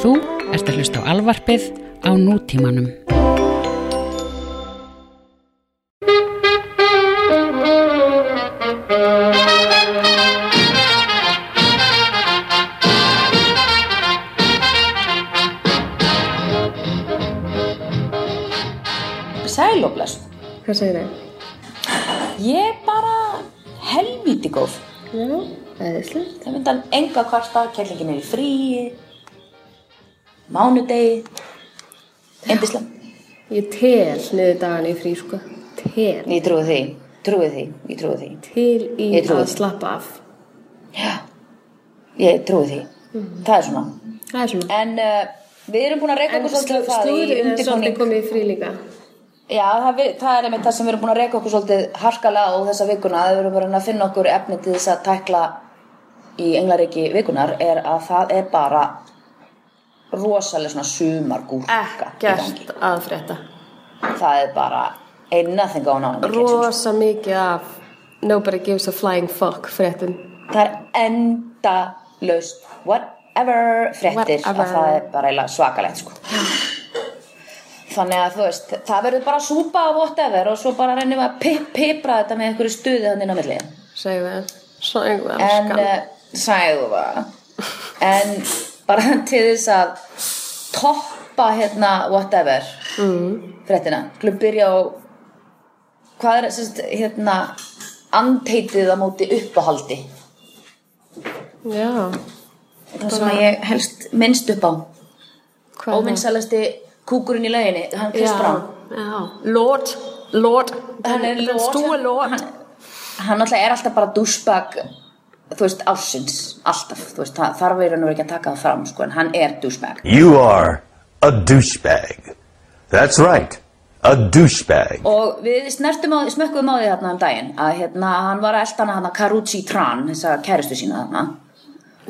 Þú ert að hlusta á alvarpið á nútímanum. Sæl og bless. Hvað segir þau? Ég er bara helvíti góð. Já, eðislega. Það myndi hann enga kvarta, kærleikin er í fríi, mánudegi, endislega. Ég tel niður dagan í frí, sko. Tel. Ég trúi því, trúi því, ég trúi því. Til í að slappa af. Já, ég trúi því. Það er svona. Það er svona. En uh, við erum búin að reyka En okkur svolítið í slúðurinn er svolítið komið í frí líka. Já, það, vi- það er einmitt það sem við erum búin að reyka okkur svolítið harkalega á þessa vikuna. Það við erum bara að finna okkur efni til þess að tækla í englaríki vikunar er að það er bara rosalega svona sumargúrka. Ekkert að frétta. Það er bara in the kitchen, sko. Rosa mikið af nobody gives a flying fuck fréttum. Það er endalaust whatever fréttir Whatever. að það er bara svakalegt sko. Þannig að þú veist, það verður bara súpa af whatever og svo bara reynum við að pip, pipra þetta með einhverju stuði þannig á milli. Segðu við. Segðu við. En, sæðu það, en bara til þess að toppa hérna whatever mm. fréttina, skulum byrja á, hvað er sérst, hérna, andheitið á móti uppahaldi? Já. Það sem að ég helst minnst upp á. Óvinnsalasti kúkurinn í lauginni, hann Chris Brown. Já. Lord. Lord. Hann er lord, store lord. Hann, hann alltaf er alltaf bara douchebag, þú veist, ársins, alltaf. Þú veist, það þarf við raun og ekki að taka það fram, sko, en hann er douchebag. You are a douchebag. That's right, a douchebag. Og við snertum á, smökkuðum á því þarna um daginn, að hérna, hann var að elta hana hana Karuchi Tran, þessa kæristu sína þarna.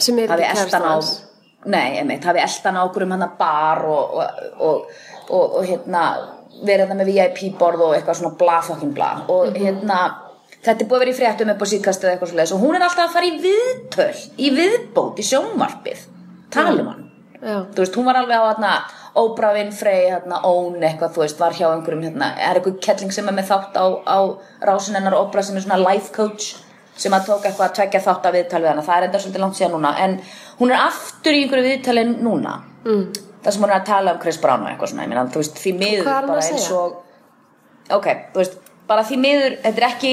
Sem er ekki á kærastans. nei, einmitt, hafi eldan á okkur um hann bar og, og, og, og, og hérna verið það með VIP borð og eitthvað svona bla fokkin bla og hérna þetta er búið að vera í fréttum upp á síðkastu eða eitthvað svoleiðis og hún er alltaf að fara í viðtöl í viðbót í sjónvarpið. Tala um hann. Þú veist, hún var alveg á hérna Oprah Winfrey, hérna Own eitthvað, þú veist, var hjá einhverjum hérna, er eitthvað kettling sem er með þátt á, á rásin hennar Oprah sem er svona life coach sem að tók eitthvað að tvekja þátt af viðtal við hana, það er enda svolítið langt síðan núna en hún er aftur í einhverju viðtali núna. Mm. það sem hún er að tala um Chris Brown og eitthvað svona, ég meina, þú veist, því miður bara að eins og ok, þú veist, bara því miður þetta er ekki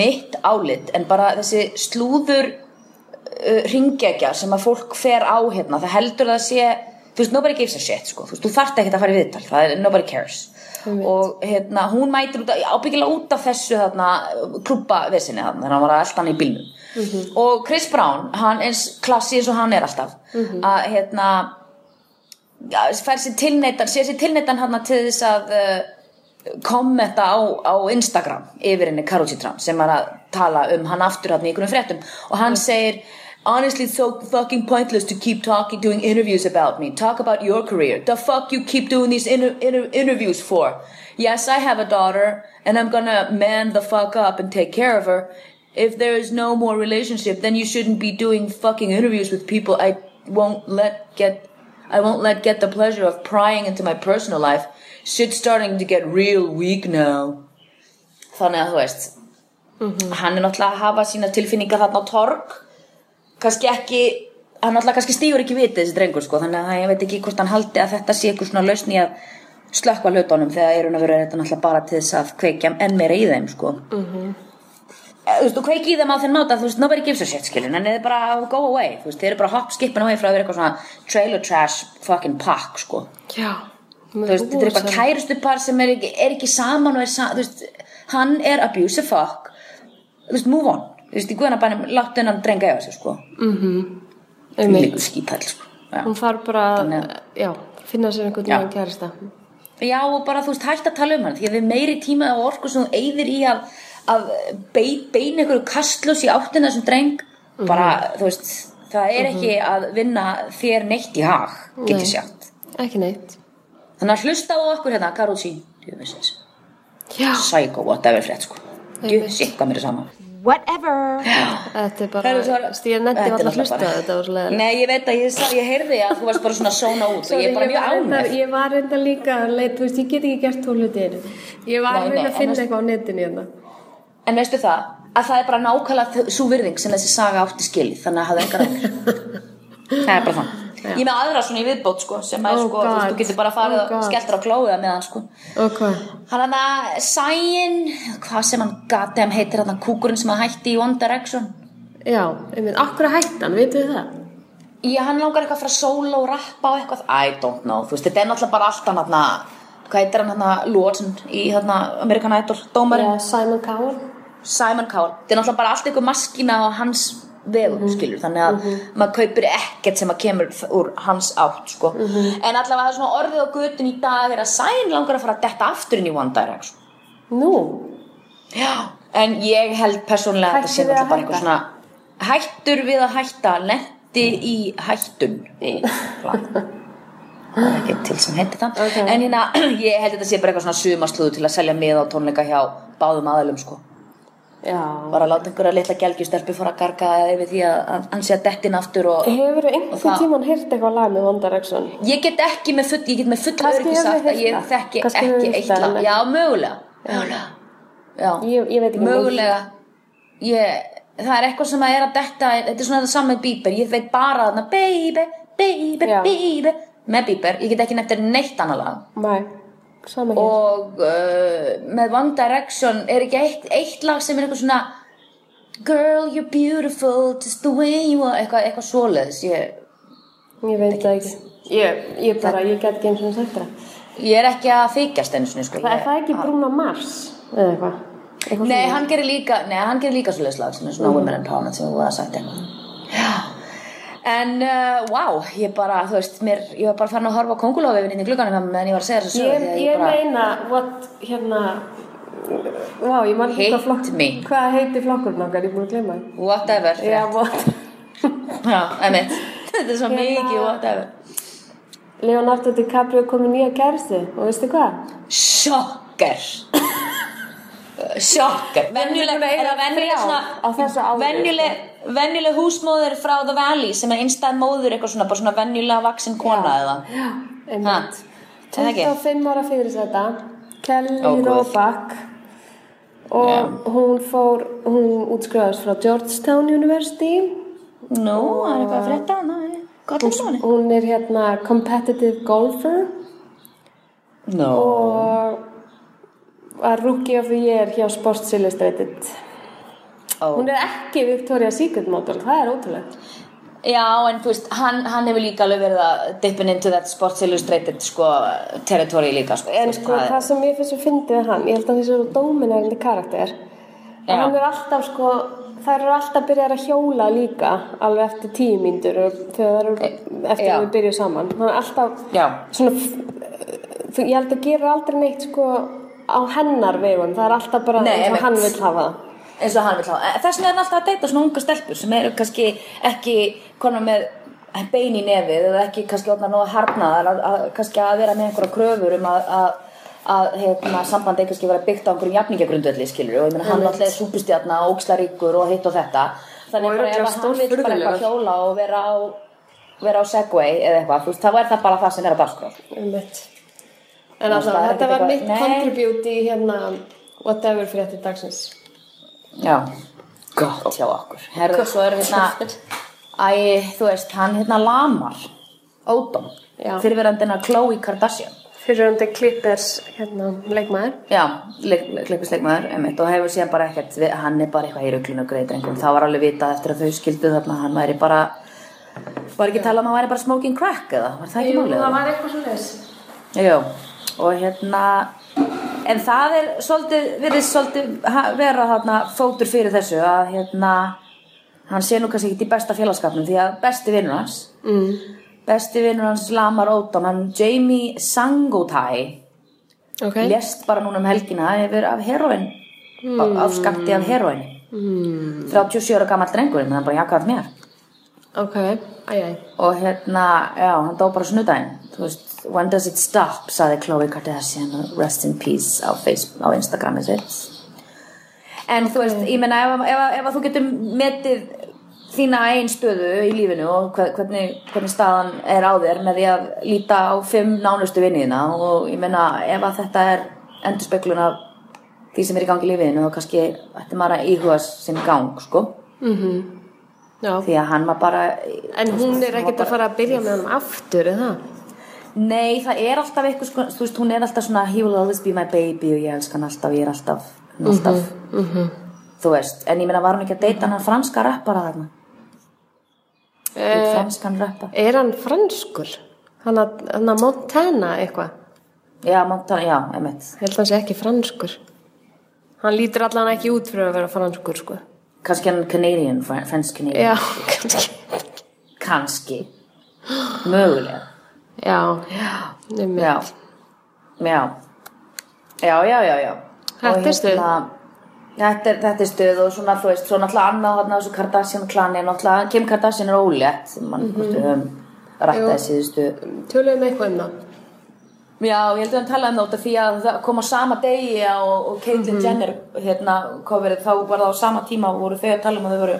mitt álit en bara þessi slúður uh, ringegja sem að fólk fer á hérna, það heldur það að sé þú veist, nobody gives a shit, sko. Þú veist, þú þarft ekki að fara í viðtal, það er nobody cares. Og hérna, hún mætir ábyggilega út af þessu þarna klúpa vissinni þarna, þannig að hann var elda hann í bílnum. Og Chris Brown, hann eins klassi eins og hann er alltaf að hérna fær sér tilneitan, sér sér tilneitan hann til þess að uh, kommenta á, á Instagram yfir henni Karuchi Tran sem var að tala um hann aftur hann í einhvern fréttum. Og hann segir honestly it's so fucking pointless to keep talking doing interviews about me. Talk about your career. The fuck you keep doing these inter inter interviews for? Yes I have a daughter and I'm gonna man the fuck up and take care of her. If there is no more relationship then you shouldn't be doing fucking interviews with people. I won't let get I won't let get the pleasure of prying into my personal life. Shit's starting to get real weak now. Þannig að þú veist, hann er náttúrulega að hafa sína tilfinningar þarna á torg. Kannski ekki, hann náttúrulega kannski stígur ekki vitið þessi drengur sko, þannig að ég veit ekki hvort hann haldi að þetta sé eitthvað svona lausn í að slökka hlutunum þegar er hún að vera þetta náttúrulega bara til þess að kveikja enn meira í þeim sko. Eh, þú veist, þú kveiki í þeim á þeim máta þú veist, nobody gives a shit, skilur en þið er bara go away, þú veist, þið eru bara hopp skippin away frá að vera eitthvað svona trailer trash fucking pack, sko Já. Veist, þetta er eitthvað kærustu par sem er ekki, er ekki saman og er saman, veist hann er abusive fuck þú veist, move on, þú veist, í guðanabænum láttu hennan drenga yfir sig, sko Einmitt. líku skítall, sko. Hún þarf bara að, já, finna sér einhvern nýjan kærasta. já, og bara, þú veist, hægt að tala um hann því að við meiri tíma og orku sem þú eyðir í að, að bei- beina einhverju kastlós í áttina þessum dreng bara, þú veist það er ekki að vinna þér neitt í hag, getur Nei. sjátt Ekki neitt. Þannig að hlusta á okkur hérna, Karol sín djöfisins, Já. psycho, whatever frétt sko djöfis, hvað mér er sama Whatever. Þetta er bara, Heyrðu, svo er- stíða netti var náttúrulega hlusta þetta var svo leiðilegt. Nei, ég veit að ég, sá, ég heyrði að þú varst bara svona sóna út og ég er bara mjög ánægð. Ég var reynda líka, leit, þú veist, ég get ekki gert í einu. Ég var Nei, að finna veist- eitthvað á netinu hérna. En veistu það, að það er bara nákvæmlega svo virðing sem þessi saga átti skilið, þannig að það er bara þann. Ég er með aðra svona í viðbót, sko, sem er, Oh sko, God. þú getur bara farið Oh og God. skelltur á klóið með hann, sko. Og hvað? Hann hann að Sæin, hvað sem hann gati hann heitir hann kúkurinn sem að hætti í One Direction. Já, einmitt, akkur að hætta hann, veitu þið það? Já, hann langar eitthvað frá solo og rappa og eitthvað, I don't know, þú veist, þetta er náttúrulega bara allt hann hann, hvað heitir hann hann, Lawson í hann American Idol, dómarinn. Já, Simon Cowell. Simon Cowell þetta er náttúrulega bara allt eitthvað maskína á hans vegum Mhm. skilur þannig að maður kaupir ekkert sem að kemur úr hans átt sko. Mhm. en allavega það er svona orðið á götun í dag er að Sæn langar að fara að detta aftur inn í One Direction Nú, Já. en ég held persónulega að þetta sé að bara eitthvað svona hættur við að hætta lendi í hættun það er ekki til sem heiti það Ok. en hérna, ég held að þetta sé bara eitthvað svona sumaslúðu til að selja miða á tónleika hjá báðum aðalum sko. Bara láta einhverja litla gelgjustelpu fara að garga yfir því að, að hann sé að dettin aftur og Hefur Og einhvern tímann heyrt eitthvað lag með One Direction? ég get ekki með full, ég get með full öryggi sagt að ég þekki ekki eitt lag. já, mögulega, mögulega. Já. Ég, ég veit ekki mögulega. Ég, það er eitthvað sem að er að detta þetta er svona það saman með Bieber. Ég veit bara baby, baby, baby með Bieber, ég get ekki nefnir neitt annað lag. Nei, sama og uh, með One Direction er ekki eitt, eitt lag sem er eitthvað svona girl you're beautiful just the way you are eitthvað, eitthvað svoleiðis ég, Ég veit það ekki. Ég, ég bara, ég get ekki eins og sagt það. ég er ekki að þykjast einu sinni sko. Það er það ekki Bruno Mars eða eitthvað? eitthvað Nei, hann gerir líka, líka svoleiðis lag sem er svona Women Empowerment sem þú var að sagt eitthvað. En, uh, wow, ég bara, þú veist, mér, ég var bara farin að horfa á kongulófið inn í glugganum meðan ég var að segja þessu sögu. Ég, ég bara, meina, what, hérna, vá, ég man Hate hvað flokk, me. hvað heitir flokkurinn okkar, ég er búin að glemma það. Whatever. Já, what, Já, emitt. Þetta er svo Hérna- mikið whatever. Leonardo DiCaprio kom í nýja kæristu og veistu hvað? Sjokker. Sjokker. Venjuleg, er það venjuleg svona, venjuleg, venjuleg húsmóður frá The Valley sem er einstæð móður eitthvað svona, bara svona venjulega vaksin kona eða. Já, Ha, einmitt. er það ekki? 25 ára fyrir þetta, Kelly guð. Roebuck og hún fór, hún útskrifaðist frá Georgetown University Nú, það er eitthvað að um svona. Hún er hérna competitive golfer Nú. og var rookie of the year hjá Sports Illustrated. Ó. Hún er ekki Victoria's Secret model, það er ótrúlegt. Já, en þú veist, hann, hann hefur líka alveg verið að dippin into that Sports Illustrated, sko, territory líka, sko. En sko, það er- það sem ég finnst að fyndi við hann, ég held að þessi svo dóminærandi karakter, Já. að hann er alltaf sko, þær eru alltaf byrjar að hjóla líka, alveg eftir tíu mínútur og þegar þær eru, eftir já. að við byrjuðum saman. Hann er alltaf Já. svona, ég held að gera aldrei neitt sko á hennar vegum, það er alltaf bara Nei, eins og hann vil hafa það. Eins og hann vil hafa. Þess vegna er hann alltaf að deyta svona unga stelpur sem eru kannski ekki konar með bein í nefið eða ekki kannski orðna nóg að harna að, að, kannski að vera með einhverja kröfur um að, að að hérna, sambandi kannski vera byggt á einhverjum jafningagrundvelli skilur og ég meina hann alltaf er súpustjarna og ógslaríkur og hitt og þetta þannig Og bara að hann vil bara eitthvað hjóla og vera á vera á segway eða eitthvað, veist, þá er það bara það sem er dagskrá Einmitt. En alltaf, þetta var mitt contribute í hérna whatever frétti dagsins. Já, gott hjá okkur Herðu, svo er hérna Æ, þú veist, hann hérna lamar Ódom. Fyrirverandina Khloe Kardashian Fyrir hundi Clippers hérna leikmaður. Já, klippusleikmaður einmitt, og hefur síðan bara ekkert hann er bara eitthvað í ruglinu greið drengum það var alveg vitað eftir að þau skildu þarna hann væri bara var ekki talað um að hann væri bara smoking crack eða var það ekki málið? það var eitthvað svo leis. Jú, og hérna en það er svolítið virðist svolítið vera þarna fótur fyrir þessu að hérna hann sé nú kannski ekki í besta félagskapnum því að besti vinnur hans mm. besti vinnur hans Lamar Odom hann Jamie Sangotai Ok. lést bara núna um helgina yfir af heroin mm. af skakti af heroin mm. 37 ára gammal drengurinn hann bara jakkaði mér Ok, æj, æj. og hérna, já, hann dó bara snudaginn þú veist, when does it stop? Saði Khloe Kardashian, rest in peace á Facebook, á Instagrami sitt en þú veist, ég meina ef, ef, ef að þú getur metið þína einn stöðu í lífinu og hve- hvernig, hvernig staðan er á þér með því að líta á fimm nánustu vinniðina og ég meina ef að þetta er endurspeglun af því sem er í gangi í lífinu þá kannski ætti maður að íhuga sinn gang sko, Já. því að hann var bara En hún er ekkert að fara að byrja með hann aftur, eða? Nei, það er alltaf eitthvað, sko, þú veist, hún er alltaf svona he will always be my baby og ég elska hann alltaf, ég er alltaf, er alltaf þú veist, en ég meina var hún ekki að deyta hann franska rappara þarna uh, franskan rappara Er hann franskur? Hann að, Montana eitthvað? já, Montana, já, emitt held sé ekki franskur. Hann lítur allan ekki út fyrir að vera franskur, sko. kannski hann Canadian, Fr- French Canadian Já, kannski. kannski, mögulega Já, Einmitt. já, já já, já, já, já Þetta Og er stuð. hérna, Þetta er, þetta er stuð og svona, þú veist, svo náttúrulega annað þarna þessu Kardashian klani, náttúrulega Kim Kardashian er ólétt, mann, mm -hmm. við höfum rættaði síðustu Töluðum eitthvað um það. Já, ég held að hann talaði um þetta því að það kom á sama degi og, og Caitlyn Jenner hérna coverið, þá var það á sama tíma og voru þau að tala um að þau voru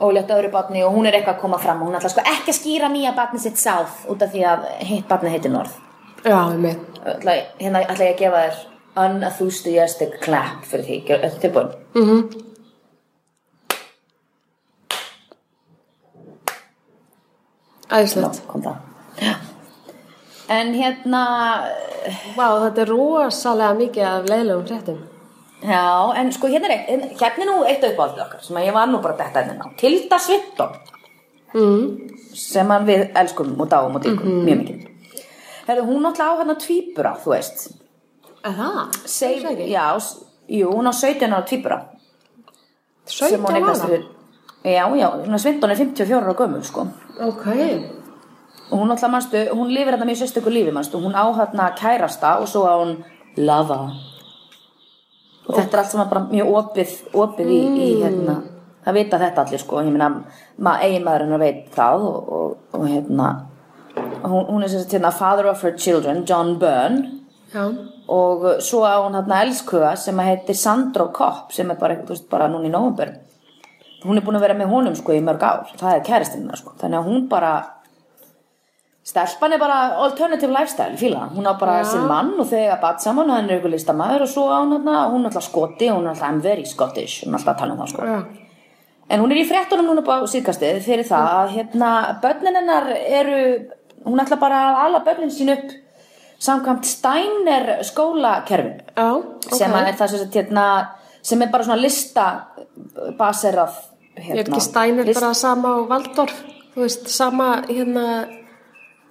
ólétt öðru batni og hún er eitthvað að koma fram og hún ætla sko ekki að skýra nýja batni sitt South út af því að hitt batni heitir North Já, ætla, hérna ætla ég að gefa þér unenthusiastic clap fyrir því, er þetta tilbúin? Æðislegt. Já, kom það Já. En hérna Vá, þetta er rosalega mikið af leiðlegum fréttum. Já, en sko hérna er eitt, en hérna er nú eitt uppáhaldið okkar sem að ég var nú bara detta hérna á. Tilda Swinton mm. sem að við elskum og dáum og dýrkum mjög mikið. Herðu, hún náttúrulega á hérna tvíbura, þú veist. Það? Ekki. já, jú, hún á 17 ára tvíbura. 17 hún eignast ára? Já, já, hún er Swinton er 54 ára gömul, sko. Ok. Og hún náttúrulega, manstu, hún lifir hérna mjög sérstöku lífi, manstu. Hún á hérna kærasta og svo á hún lava. Og þetta er allt saman bara mjög opið, opið í, í hérna, það vita þetta allir sko, ég meina, maður eiginmaðurinn veit það og, og, og hérna, hún, hún er sem sagt hérna father of her children, John Byrne. Já. og svo á hún hérna elskuga sem að heitir Sandro Kopp sem er bara, þú veist, bara núna í nóvumber. Hún er búin að vera með honum sko í mörg ár, það er kæristinn sko, þannig að hún bara, Stelpan er bara alternative lifestyle, fíla. Hún á bara sinn mann og eiga bat saman hann er ykkur listamæður og svo á hún hérna, hún er alltaf skoti og hún er alltaf I'm very Scottish, hún er alltaf að tala um það sko. Já. En hún er í fréttunum núna á síðkastið fyrir það að hérna, börnin hennar eru, hún ætla bara að ala börnin sín upp samkvæmt Steiner skólakerfin Já, ok. sem er það sem, sagt, hérna, sem er bara svona lista baserað hérna, Er ekki Steiner list- bara sama og Valdorf? Þú veist, sama hérna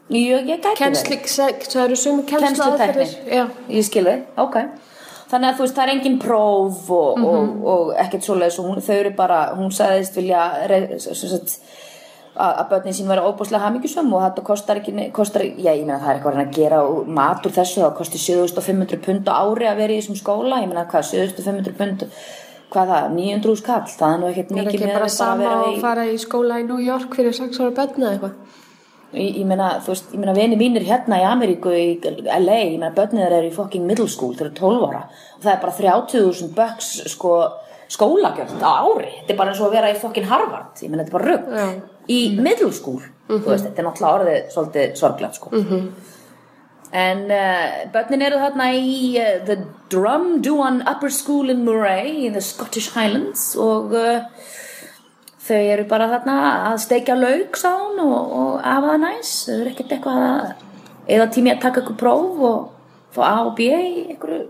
Jú, ég gæti kennsli, það eru sumi kennslu. Já. Ég skil þau, ok. Þannig að þú veist, það er engin próf og, Mhm. og, og ekkert svoleiðis og hún, þau eru bara, hún sagðist vilja að, að börnin sín vera óbúslega hamingjusum og þetta kostar ekki, kostar, já, ég meina það er eitthvað að að gera og mat úr þessu, það kostar 7500 pund á ári að vera í þessum skóla, ég meina hvað, 7500 pund, hvað það, 900 skall, það er nú ekkert Er mikið ekki miðað bara við sama vera að í- fara í skóla í New York fyrir 6 ára börn eða eitthvað? Ég, ég meina, þú veist, ég meina vini mínir hérna í Ameríku í LA, ég meina börnir eru í fucking middle school, þeir eru 12 ára. Og það er bara 30.000 bucks sko skólagjöld á ári. Þetta er bara eins og að vera í fucking Harvard. Ég meina þetta er bara rugg Já. í middle school þú veist, þetta er náttúrulega orðið svolítið sorglegt sko. En uh, börnin eru þarna í uh, the Drum Duan Upper School in Murray in the Scottish Highlands. Og uh, þau eru bara þarna að steikja lauk sá hún og, og afa það næs þau eru ekkert eitthvað að eða tími að taka ykkur próf og fá A og B í einhverju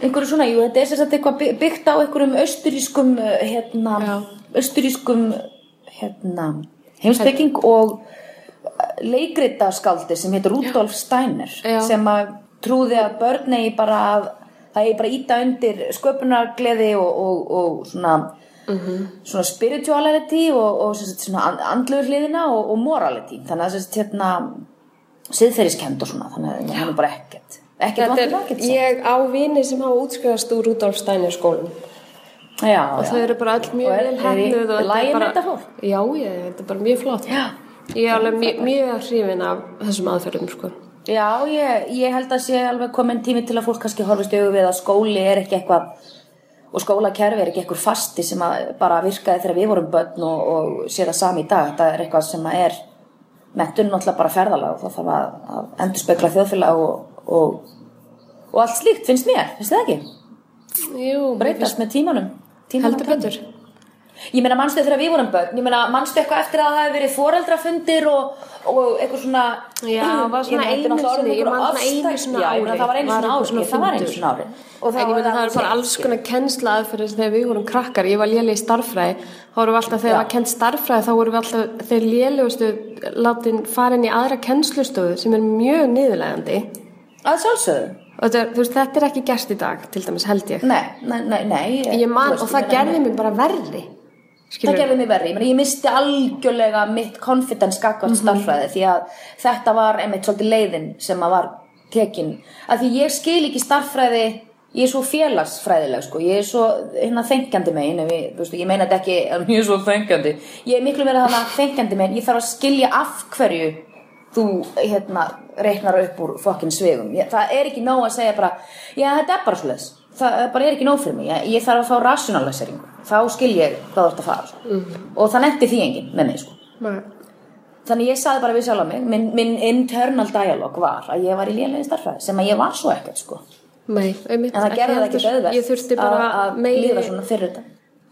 einhverju svona, jú, þetta er sagt eitthvað by- byggt á einhverjum austurískum hérna, Já. austurískum hérna, heimspeking og leikritaskaldi sem heitir Rudolf Steiner Já. sem að trúði að börn eigi bara að það eigi bara að íta undir sköpunargleði og, og, og svona svona spirituality og, og svona and- andlegu hliðina og, og morality þannig að sagt, hérna siðferðiskend og svona þannig að hann er bara ekkert ekkert Þetta er, vantur ekkert ég á vini sem hafa útskrifast úr Rudolf Steiner skólan já, og þau eru bara öll mjög Og vel í hefnuð og þetta er bara, þetta? Já, ég, þetta er bara mjög flott Já. Ég er alveg mjög, mjög hrifin af þessum aðferðum sko. Já, ég, ég held að sé alveg komin tími til að fólk kannski horfist við að skóli er ekki eitthvað og skólakerfi er ekki einhver fasti sem bara virkaði þegar við vorum börn og, og sé það sami í dag þetta er eitthvað sem er mentun náttúrulega bara ferðalag og það þarf að, að endur spekla þjóðfélag og, og, og allt slíkt finnst mér, finnst þið ekki? Jú, breytast með tímanum, tímanum heldur betur. Ég meina mannstu þegar við vorum börn, ég meina mannstu eitthvað eftir að það hefði verið foreldrafundir og, og eitthvað svona Já, var svona Ég einu sinni, ég man einhver svona einu ofstækt- svona Já, ég ári. það var einu Var svona einhver ári, það var einu svona ári Og ég það er bara alls konar kennsla aðferðis þegar við vorum krakkar, ég var léleg í starffræði þá vorum við alltaf, þegar Já. var kent starffræði þá vorum við alltaf, þeir lélegustu látin fara inn í aðra kennslustofu sem er mjög niðurlegandi Að sjálfsögðu. Er- þú veist, þetta er ekki gerst í dag til dæmis held ég. Nei, nei, nei, nei. Ég man, þú veist, og það ég gerði mig bara verri Það skilur, gerði mig verri, ég, meina, ég misti algjörlega mitt confidence gagvart starffræði því að þetta var einmitt svolítið leiðin sem að var tekin. Að því ég skil ekki starffræði ég er svo félagsfræðileg sko. ég er svo hérna þengjandi megin ég, veist, ég meina þetta ekki að ég er svo þengjandi. Ég er miklu meira þannig þengjandi megin. Ég þarf að skilja af hverju þú hérna reiknar upp úr fokkin svegum það er ekki nóg að segja bara já þetta er bara svoleiðis það bara er ekki nóg fyrir mig. Ég, ég þarf að fá rationalisering. Þá skil ég hvað þú ert að fara sko. og það nefndi því enginn með mig sko. Þannig ég saði bara við sjálf mig minn, minn internal dialog var að ég var í lélegi starfræði sem að ég var svo ekkert sko. Nei, einmitt, en það gerði það ekki heldur. ég þurfti auðvelt bara að, líða svona fyrir þetta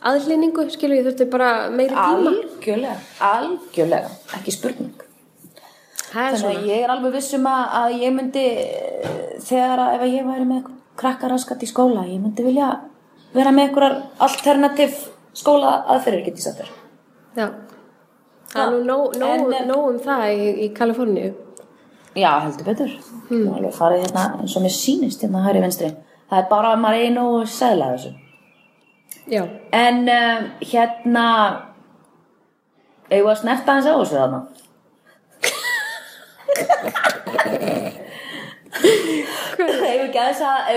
aðlýningu, skilur, ég þurfti bara meiri tíma. Algjörlega, algjörlega. Ekki spurning. Þannig að ég er alveg vissum að, að ég myndi eh, þegar að ef ég væri með krakkaraskat í skóla ég myndi vilja vera með einhverjar alternativ skóla aðferðir get ég sagt þér. Já. það er nú nóg, En, eh, nóg um það í, í Kaliforníu. Já heldur betur. Hmm. alveg farið hérna eins og mér sýnist hérna hæri vinstri. Það er bara að maður einu og segla þessu. Já, en um, hérna eigum við að snerta hans á þessu þarna Hefur ekki aðeins að,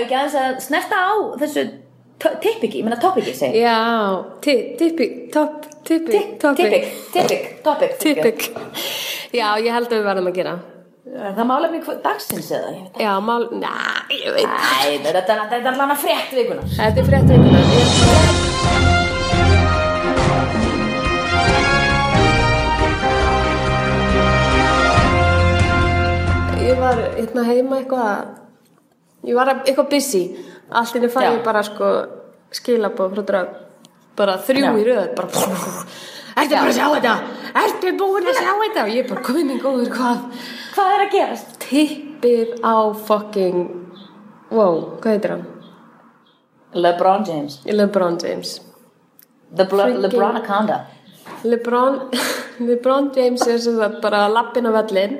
snerta á þessu tippiki, ég segi ég. já Tippik, tippik, topic. tippik já, ég held að við verðum að gera. Er það málefni dagsins eða? Já, mál, næ, ég veit Æ, þetta er- að frétt vikuna þetta er frétt vikunar ég var hérna heima eitthvað ég var eitthvað busy. Allt inni fæ ég bara sko skilabóð frá drög. Bara þrjú Já. í röð bara ertu bara að sjá þetta? Ertu búin að sjá þetta? Og ég bara komið minn góður hvað? Hvað er að gerast? tippið á fucking wow, hvað heitir hann? LeBron James. LeBron James. Freaking- LeBron Akanda LeBron, LeBron James er sem sagt bara lappin á vellin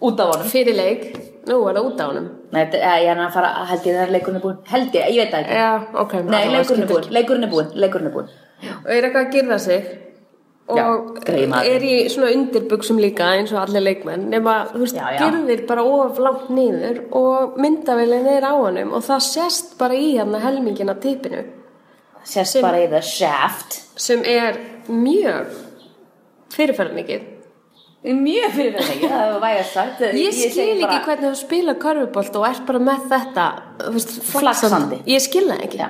Út af honum. Fyrir leik nú er það út á honum. Nei, ég er að fara, held ég þegar leikurinn er búinn. Held ég, ég veit það ekki. Já, ok Nei, leikurinn er búinn, leikurinn er búinn, leikurinn er búinn. Og er eitthvað að girða sig? Og Já, er í svona undirbuxum líka eins og allir leikmenn nema, þú veist, girðir bara of langt niður og myndavélin er á honum og það sést bara í hann helmingin af tippinu. Sérst bara í The Shaft. sem er mjög fyrirferðan mikið Mjög fyrir þetta það hefur vægast sagt. Ég segi skil bara- ekki hvernig þú spila körfubolt og ert bara með þetta veist, Flaksandi. ég skil það ekki. Já.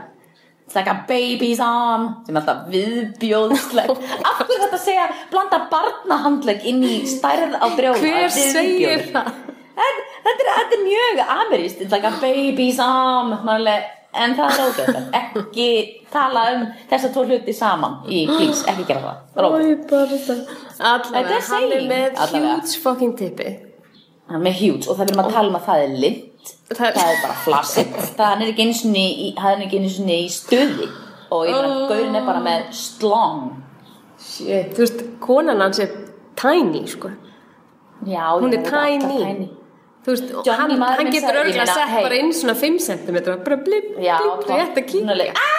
It's like a baby's arm sem er alltaf viðbjóðsleg. Af hverju þetta segja blanda barnahandlegg inn í stærð á brjóða? Hver segir það? Þetta er, er mjög ameríst It's like a baby's arm. Manlega, En það er ógeðslega Ekki tala um þessa tvo hluti saman í please, ekki gera það. Er allavega, hann er með huge fucking tippi Hann er með huge og það verðum að tala um að það er lint. Það er- bara flassið það er ekki eins og í, eins og í stuði. Og ég meina, Oh. gaurin er bara með slong. Shit, þú veist, konan hans er tiny, sko. Já, hún er tiny. Þú veist, hann, maður hann minn getur örgulega sett hey. bara inn svona 5 cm bara blip, blip, rétt að kíkja ah!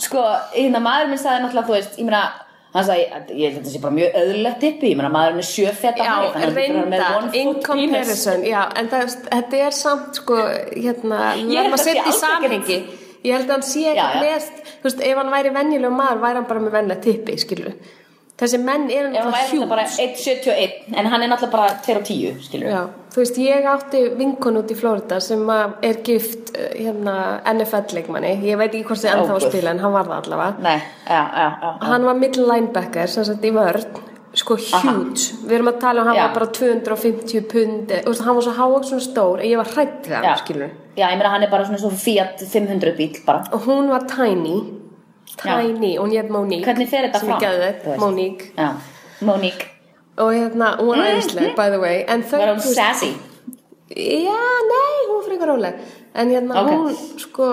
sko, hérna maður minn sagði náttúrulega þú veist, ég meina hann sagði, að- ég held að þetta sé bara mjög öðlulegt tippi ég meina maður er með sjö feta Já, hæð, þannig að hann er með one foot penis. já, en það, þetta er samt, sko, hérna, að að sé setja í samhengi. Ég held að hann sé ekki með, þú veist, ef hann væri venjuleg maður, væri hann bara með vennilega tippi, skilur. Þessi menn er ef hann væri náttúrulega náttúrulega bara hjút 1.71 en hann er náttúrulega bara 2.10 skilur Já, þú veist, ég átti vinkun út í Florida sem er gift uh, hérna NFL-leikmanni, ég veit ekki hvort þið ennþá að spila en hann var það allavega. Nei, já, já, já. hann var middle linebacker sem sagt í vörn sko huge, við erum að tala um hann Já. var bara 250 pund eh, hann var svo háak svona stór ég var hrætt hann, skilur já, ég meina hann er bara svona svo Fiat 500 bíl bara. Og hún var tiny tiny, og hún hétt Monique Hvernig fer þetta fram? Monique. Já, Monique, og hérna, hún var æðisleg by the way. Var hún sassy? Já, nei, hún var frekar róleg. En hérna, Ok. hún sko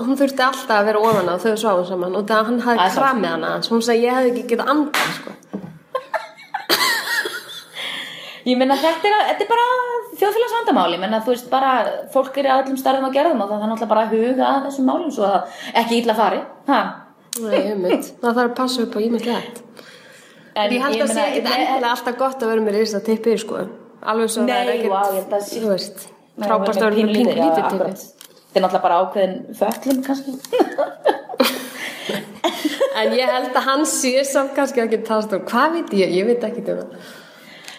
hún þurfti alltaf að vera ofan á þau sváum saman. Og það hann hafði kramið hana svo hún sagði ég hefði ekki getað andað sko. Ég meina þetta er, þetta er bara þjóðfélagsvandamáli, ég meina þú veist bara fólk er í öllum starfum að gerðum og það er náttúrulega bara að huga að þessum málum svo að ekki illa fari ha. Nei, einmitt. það þarf að passa upp á ímyndlegt En Ég held að sé meina, ekki endilega alltaf gott að vera með risa tippi sko. alveg svo Nei, það er ekkert ég að sé- þú veist, frábært að vera með já, lítið akkurat. tippi Þetta er náttúrulega bara ákveðin föllum kannski En ég held að hann sé samt kannski ekki tast og hvað veit ég, ég veit ekki um það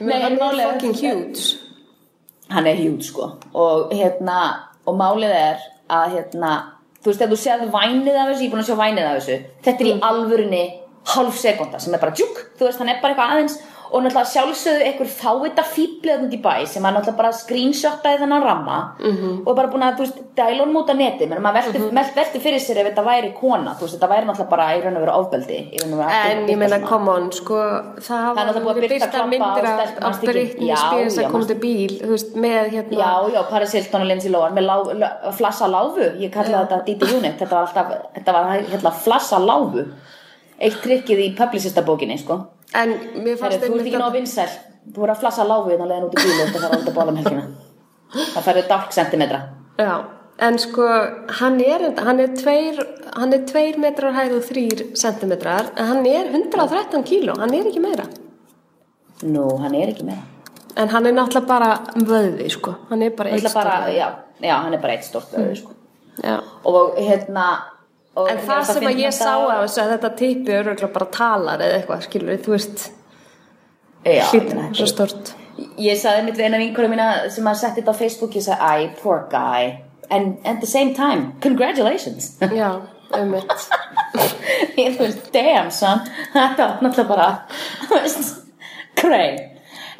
Nei, hann er fucking huge. Hann er hjút sko. Og hérna, og málið er að hérna, þú veist, ef þú séð vænið af þessu, ég er búin að sjá vænið af þessu. Þetta er í alvörinni hálf sekunda sem er bara djúk, þú veist, hann er bara eitthvað aðeins og náttúrulega sjálfsögðu einhver fávita fíblið út í bæ sem hann náttúrulega bara screenshotaði þennan ramma -hmm. og bara búin að, þú veist, út á neti menn maður velti, mm -hmm. velti fyrir sér ef þetta væri kona, þú veist, þetta væri náttúrulega bara í raun og veru ofbeldi að En ég meina, come on, sko, það var náttúrulega búið að klappa myndir af, Spears já, að koma til bíl, þú veist, með hérna, Já, já, Paris Hilton og Lindsay Lohan með lá, lá, flassa láfu, ég kallaði þetta Didi Unit, þetta var alltaf, þetta var hérna flassa láfu, eitt trikkið í publicista bókinni, sko. En mér Það fannst er, þú ert ekki ná vinsæl, þú voru að flassa láfu hérna leðin út í bílu og þetta fara út að bóla um helgina. Það færðu dálk sentimetra. Já, en sko, hann er, hann er tveir, hann er tveir metrar hæð og þrýr sentimetrar, en hann er 113 kíló, hann er ekki meira. Nú, hann er ekki meira. En hann er náttúrulega bara vöði, sko, hann er bara eitt er stór. já, já, hann er bara eitt stórt vöðu, sko. Já. Og hérna... En það fannst sem að ég sá af þessu að þetta tippi öruglega bara talar eða eitthvað, skilur þú veist, meina, svo stort. Ég saði mitt við eina vinkurum mína sem að setja þetta á Facebook, ég sagði, æ, poor guy. And at the same time, congratulations. Já, um mitt. ég þú veist, damn son, þetta var náttúrulega bara, cray.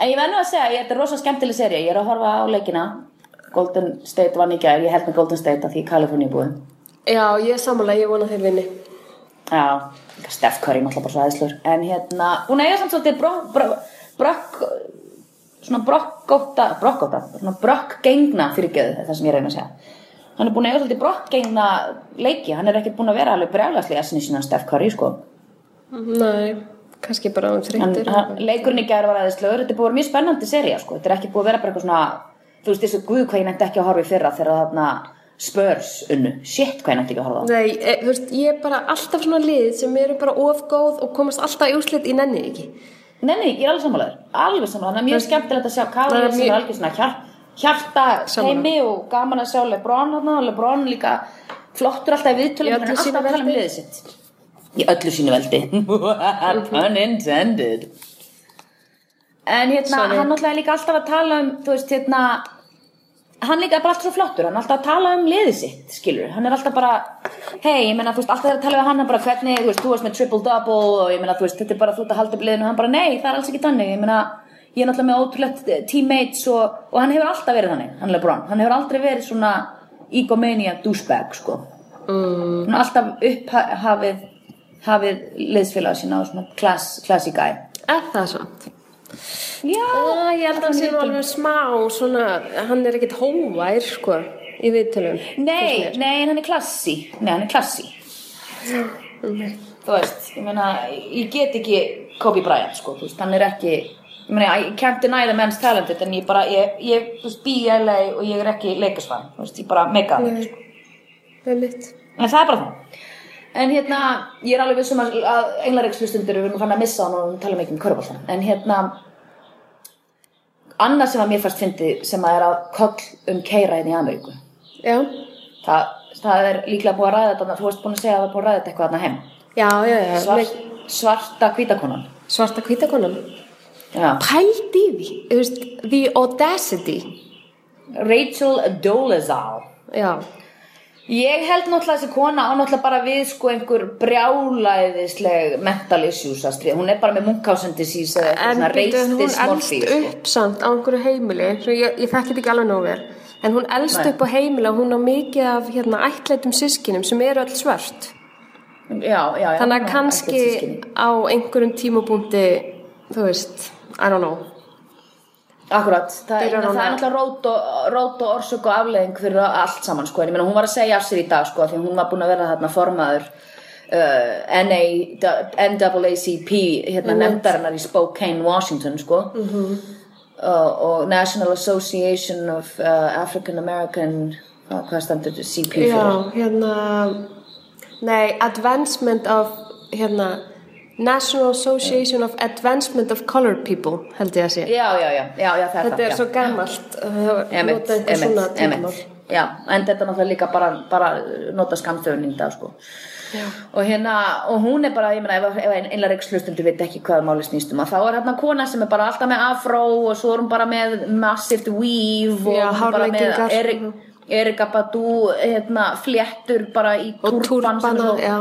En ég verð nú að segja, ég, þetta er rosa skemmtileg seria, ég er að horfa á leikina, Golden State vann í gær, ég held með Golden State að því Kaliforni búið. Já, ég er sammála, ég vona þeir vinni. Já, Steph Curry náttúrulega bara svo aðeinslur. En hérna, hún eiga samt svolítið brokk, svona brokkóta, brokkóta, svona brokkgengna fyrirgjöðu, það það sem ég reyna að segja. Hann er búin að eiga svolítið brokkgengna leiki, hann er ekkert búin að vera alveg brjálæslega sinni sína Steph Curry, sko. Nei, kannski bara um Hann, þreyttur. hann, leikurinn í gær var aðeinslur, þetta er búin að mjög spennandi seria, sko. Þetta er ekki búin að vera bara eitthvað svona, þú veist, þessu guð hvað ég nefndi ekki að horfa í fyrra þegar þarna spörs unnu. Shit, hvað ég nefndi ekki að horfa á. Nei, e, þú veist, ég er bara alltaf svona lið sem eru bara ofgóð og komast alltaf í úrslit í nenni ekki. Nei, nei, ég er alveg sammálaður, alveg sammálaður, það er mjög skemmtilegt að sjá er sem er algjör svona hjar, hjarta heimi og gaman að sjá Lebron þarna og Lebron líka flottur alltaf í viðtölum, hann er alltaf að tala um liðið sitt. Í öllu sínu veldi. Pun intended. En hérna, Sorry. hann náttúrulega líka alltaf að tala um, þú veist, hérna, hann líka er bara alltaf svo flottur, hann er alltaf að tala um liðið sitt, skilur, hann er alltaf bara, hei, ég meina, þú veist, alltaf þegar að tala við hann, bara, hvernig, þú veist, þú varst með triple-double og ég meina, þú veist, þetta er bara þú ert að halda upp liðinu, hann bara, nei, það er alls ekki þannig, ég meina, ég er náttúrulega með ótrúlegt teammates og, og hann hefur alltaf verið þannig, hann Lebron, hann hefur aldrei verið svona egomania douchebag, sko, mm. hann er alltaf upphafið, hafið liðsfélag það? Já, Já, ég held að hann sé nú alveg smá svona, hann er ekkit hóvær, sko, í viðtölum. Nei, nei, hann er klassi Nei, hann er klassi Þú veist, ég meina Ég get ekki Kobe Bryant sko, veist, hann er ekki Ég meina, I can't deny the man's talented En ég bara, ég, ég þú veist, bý í LA Og ég er ekki leikasvann, þú veist, ég bara mega það er mitt. En það er bara það En hérna, ég er alveg vissum að, að englareikslustundur við erum fann að missa hann og tala mikið um körbáltan En hérna Annað sem að mér fannst fyndi sem að er að koll um keira inn í Ameríku. Já, það, það er líklega búið að ræða þetta þú varst búin að segja að það er búið að ræða þetta eitthvað þarna heim. Já, já, já. Svart, svarta hvítakonan. Svarta hvítakonan? Já. pælt í því. Veist, the audacity. Rachel Dolezal. Já, Ég held náttúrulega þessi kona á náttúrulega bara við sko einhver brjálæðisleg mental issues að stríða. Hún er bara með Munchausen disease eða eitthvað en svona byrju, hún reistis elst morfí sko. upp samt á einhverju heimili ég, ég þekki þetta ekki alveg nógu vel en hún elst Nei. upp á heimili og hún á mikið af hérna, ættleitum sískinum sem eru öll svört Já, já, já. þannig að kannski á einhverjum tímabúndi þú veist, I don't know Akkurat, það, það er náttúrulega rót og, rót og orsök og afleðing fyrir allt saman sko. En ég meina hún var að segja af sér í dag sko því hún var búin að vera þarna formaður uh, NA, NAACP hérna nefndarinnar í Spokane, Washington sko. Uh, og National Association of uh, African American hvað, hvað standur CP fyrir? já, hérna nei, advancement of hérna National Association of Advancement of Colored People held ég að sé. Já, já, já, já, þetta það, er svo gammalt Emitt, nota einhver svona tungumál Já, en þetta er náttúrulega líka bara, bara nota skamstöfun í dag sko. og hérna, og hún er bara ég meina, ef, ef einlega reikslustundu veit ekki hvað máli snýstum að þá er hérna kona sem er bara alltaf með afró og svo er hún bara með massivt weave og Já. Erik, Erika Badu hérna, fléttur bara í og er túrbana, svo já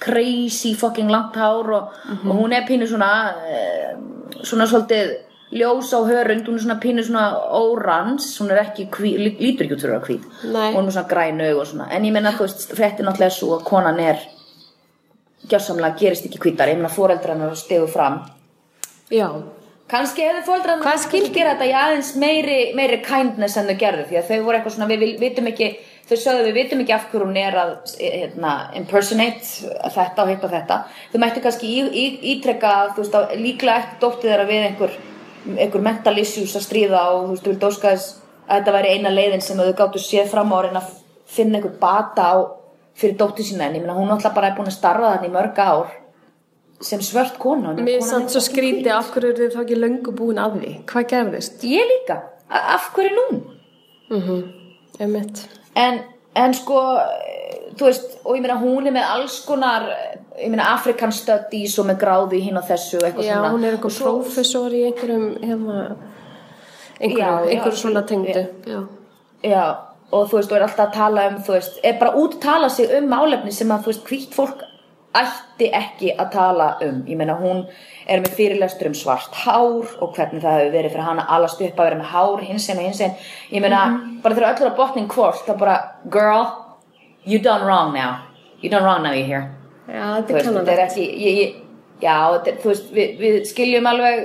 crazy fucking langt hár og, og hún er pínu svona eh, svona svolítið ljós á hörund, hún er svona pínu svona órans, hún er ekki hví, lí- lítur ekki út fyrir að hvít. Hún er svona græn aug og svona, en ég meina þú veist frétti náttúrulega svo að konan er gjörsamlega gerist ekki hvítar. Ég meina fóreldrarnar stegu fram. Já, kannski hefðu Hvað skildi- gera þetta í aðeins meiri, meiri kindness en þau gerðu því að þau voru eitthvað svona, við vitum ekki þau sögðu við vitum ekki af hverju hún er að hérna, impersonate þetta og hitt og þetta þau mættu kannski í, í, ítrekka veist, að líklega ekki dóttið þeirra við einhver, einhver mental issues að stríða og þú veist, þú vilt óska þess að þetta væri eina leiðin sem þau gáttu séð fram á að reyna að finna einhver bata á fyrir dóttir sína en ég meina hún alltaf bara er búin að starfa þannig í mörg ár sem svört kona mér er svo skríti af hverju þið þá ekki löngu búin að því hvað gerðist? Ég líka, af hverju nú? Emitt. En, en sko, þú veist, og ég meina hún er með alls konar, ég meina African Studies og með gráðu í hinn og þessu og eitthvað já, svona. hún er einhver svo- prófessor í einhverjum hérna, einhverju, Já, já, einhverju svona tengdu já. Já, og þú veist, og er alltaf að tala um, þú veist, er bara úttala sig um málefni sem að, þú veist, hvítt fólk ætti ekki að tala um. Ég meina, hún er með fyrirlestur um svart hár og hvernig það hefur verið fyrir hana allast upp að vera með hár hins einn og hins einn. Ég meina, bara þegar öllur að botnin hvort, það bara, girl, you done wrong now. You done wrong now you here. já, þetta veist, er ekki, ég, ég, já, þetta þú veist, við, við skiljum alveg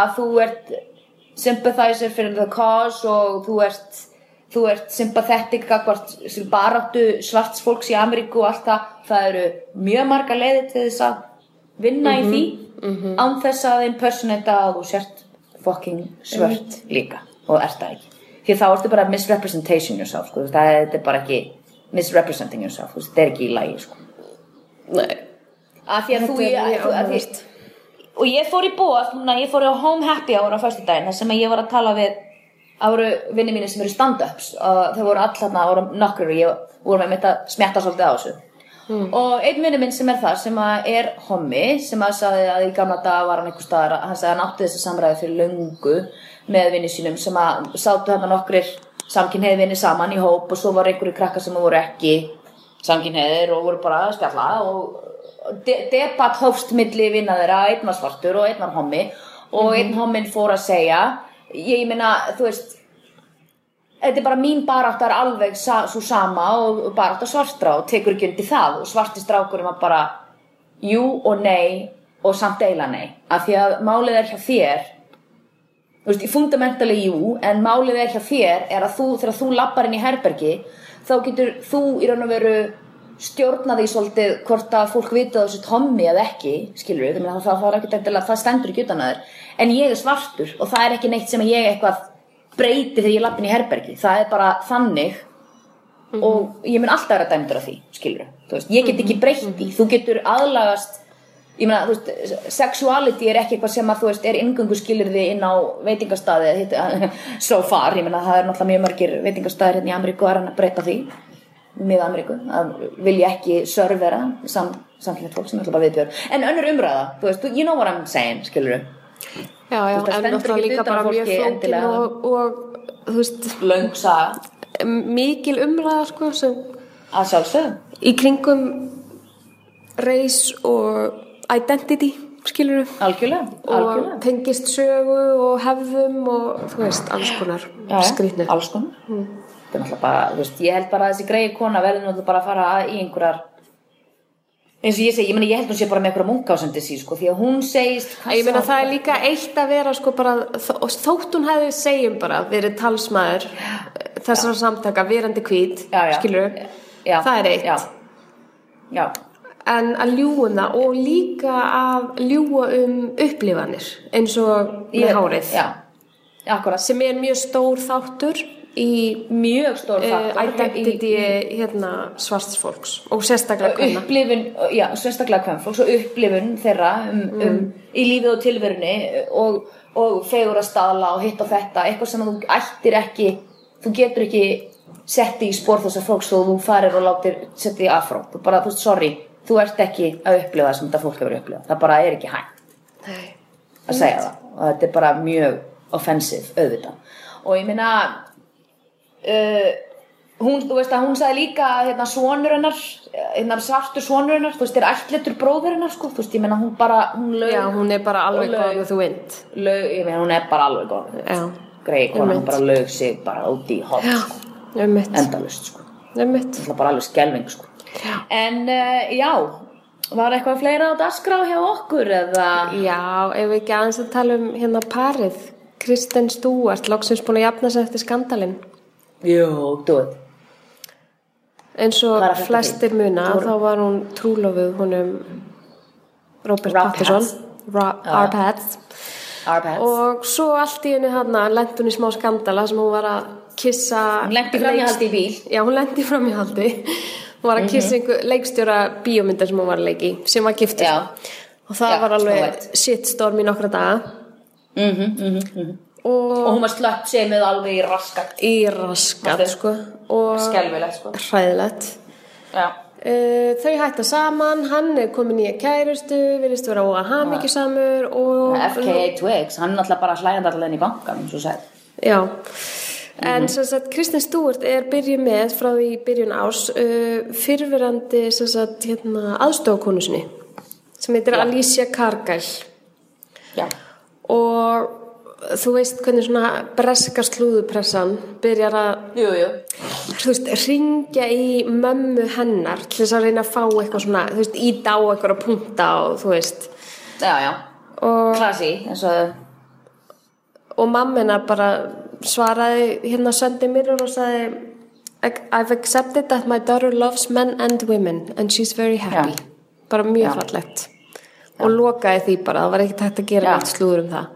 að þú ert sympathizer fyrir the cause og þú ert, þú ert sympathetic gagvart baráttu svarts fólks í Ameríku og allt það, það eru mjög marga leiðir til þess að vinna í því. án þess að impersonata að þú sért fucking svört líka og ert það ekki. Því þá ertu bara misrepresentation yourself sko. það er, þetta bara ekki misrepresenting yourself, veist, þetta er ekki í lagi sko. Nei. að því að þú, Þetta ég, mjög þú að því, og ég fór í bóð ég fór á home happy hour á föstudaginn þar sem að ég var að tala við það voru vinni mínir sem eru stand-ups og þau voru all þarna, voru nokkur og ég voru með mitt að smetta svolítið á þessu. Og einn vinni minn sem er það sem að er hommi, sem að sagði að í gamla dag var hann einhver staðar, hann sagði að hann átti þessi samræði fyrir löngu með vinni sínum sem að sátu þarna nokkrir samkynheiði vinni saman í hóp og svo var einhverju krakkar sem voru ekki samkynheiðir og voru bara að spjalla og de debatt hófst milli vinna þeirra, einn var svartur og einn var hommi og einn hommin fór að segja ég meina, þú veist þetta er bara mín barátt er alveg sa svo sama og barátt svartra og tekur ekki undir það. Og svarti strákurum var bara jú og nei og samt eila nei. Af því að málið er hjá þér. Þú veist, fundamentali jú en málið er hjá þér er að þú, þegar þú lappar inn í herbergi þá getur þú í raun og veru stjórna því svolítið hvort að fólk vita þessu tommi eða ekki skilur við, það, það, það, það stendur ekki utan að þér. En ég er svartur og það er ekki neitt sem ég eitthvað breyti þegar ég lappin í herbergi það er bara þannig og ég mun alltaf vera dæmdur af því skilur við, ég get ekki breytt því. Þú getur aðlagast ég meina, þú veist, sexuality er ekki eitthvað sem að þú veist, er ingöngu skilirði inn á veitingastaði hitt- so far, ég meina, það er náttúrulega mjög margir veitingastaðir hérna í Ameríku að að breyta því með Ameríku að vilja ekki servera sam, samkynnet fólk sem ætla bara viðbjör en önnur umræða, þú veist, you know what I'm saying skilur Já, já, Þú veist, en ekki líka bara mjög fólki flókin og, og, þú veist, löng saga. mikil umræða, sko, sem að sjálfsögum í kringum race og identity, skilur við, algjörlega, og algjörlega. tengist sögu og hefðum og, þú veist, alls konar Já, já, skrýtnir. alls konar þetta er náttúrulega bara, þú veist, ég held bara að þessi greiði kona verður náttúrulega bara að fara í einhverjar eins og ég segi, ég meina ég held hún sé bara með einhverja munkásendi sí, sko, því að hún segist Ég meina það er líka eitt að vera sko bara, þó- þótt hún hefði segjum bara verið talsmaður þessara samtaka, verandi já. skilur já, það er eitt. já, já, En að ljúga það og líka að ljúga um upplifanir eins og með hárið. Sem er mjög stór þáttur í mjög stór uh, þáttur identity hérna, svarts fólks og sérstaklega hvernig upplifun, já, sérstaklega kvennfólks og upplifun þeirra um, Mm. um, í lífið og tilverunni og, og fegur að staðla og hitt og þetta eitthvað sem þú ættir ekki þú getur ekki setti í spór þessar fólks og þú farir og látir setti í afró, þú bara, þú veist, sorry þú ert ekki að upplifa það sem þetta fólk hefur upplifað. Það bara er ekki hægt Nei. að segja það. Og þetta er bara mjög offensive auðvitað. Og ég meina uh, hún, þú veist að hún sagði líka hérna svonur hennar hérna svartur svonur hennar, þú veist, er ætletur bróður hennar sko, þú veist, ég meina hún bara hún laug, Já, hún er bara alveg og góð with the wind. Laug, ég meina hún er bara alveg góð Já, greið hún Einmitt. bara laug sig bara út í hot sko, um endalust sko, um það er bara alveg skelving sko. En uh, já var eitthvað fleira á dagskrá hjá okkur eða? Já, ef við ekki aðeins að tala um hérna parið. Kristen Stewart, loksins búin að jafna sig eftir skandalinn jú, veit. Eins og flestir muna þá var hún trúlofuð honum Robert Rob Pattinson. Arpads og svo allt í henni hann lent hún í smá skandala sem hún var að kissa Hún lenti framhjáhaldi í bíl. já hún lendi framhjáhaldi. Hún var að kissa einhver leikstjóra bíómynda sem hún var að leiki sem var giftur Já. og það Já, var alveg shitstorm í nokkra daga. Mhm, mhm, mhm og og hún var slöpp sem með alveg í raskat. í raskat sko. Og skelvilegt sko. hræðilegt. Já, Uh, þau hætta saman, hann er komin í kærustu, virðist vera óa hamingjusamur og... FKA Twigs, hann er náttúrulega bara inn í bankan Já, en sem sagt Kristen Stewart er byrjuð með frá því byrjun ás uh, fyrfirandi sem sagt hérna, aðstofakonu sinni sem heitir Já. Alicia Cargyle já, og þú veist hvernig svona breska slúðupressan byrjar að jú, jú. Þú veist, ringja í mömmu hennar til þess að reyna að fá eitthvað svona, þú veist, íta á eitthvað að punta og þú veist. Já, já, og, eins og og mamma hennar bara svaraði hérna Sunday Mirror og sagði I've accepted that my daughter loves men and women and she's very happy. Já. bara mjög fallegt. Og lokaði því bara, það var ekkert hægt að gera neitt slúður um það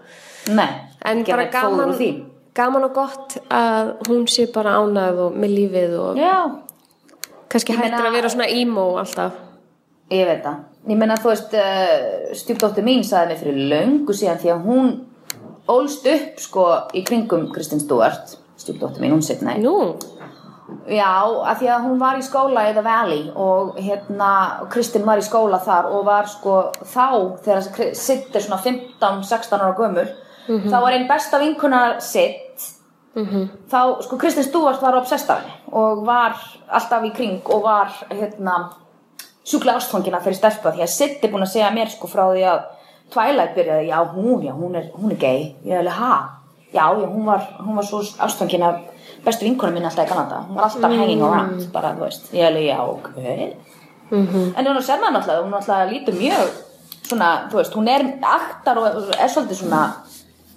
nei, en bara gaman gaman og gott að hún sé bara ánægð og með lífið og já, kannski hættir meina- að vera svona emo alltaf. Ég veit það. Ég meina þú veist, uh, stjúpdóttir mín sagði mig fyrir löngu síðan því að hún ólst upp sko í kringum Kristinn Stewart stjúpdóttir mín, hún setnaði Nú, Já, af því að hún var í skóla The Valley og hérna, Kristinn var í skóla þar og var sko þá þegar Sitt er svona 15-16 ára gömur þá var einn besta vinkuna Sitt. Þá, sko Kristinn Stúart var obsessed af henni og var alltaf í kring og var hérna sjúklega ástfangina fyrir stelpa því að Sitt er búin að segja mér sko frá því að Twilight byrjaði, já hún, já hún er, hún er gay, ég hefði, ha? Já, já, hún var, hún var svo ástfangina bestu vinkona mín alltaf í Kanada. Hún var alltaf hanging around, bara, þú veist. Ég hefði, já, ok. En hún ser maður náttúrulega, hún náttúrulega lítur mjög svona, þú veist, hún er aktar og er svolítið svona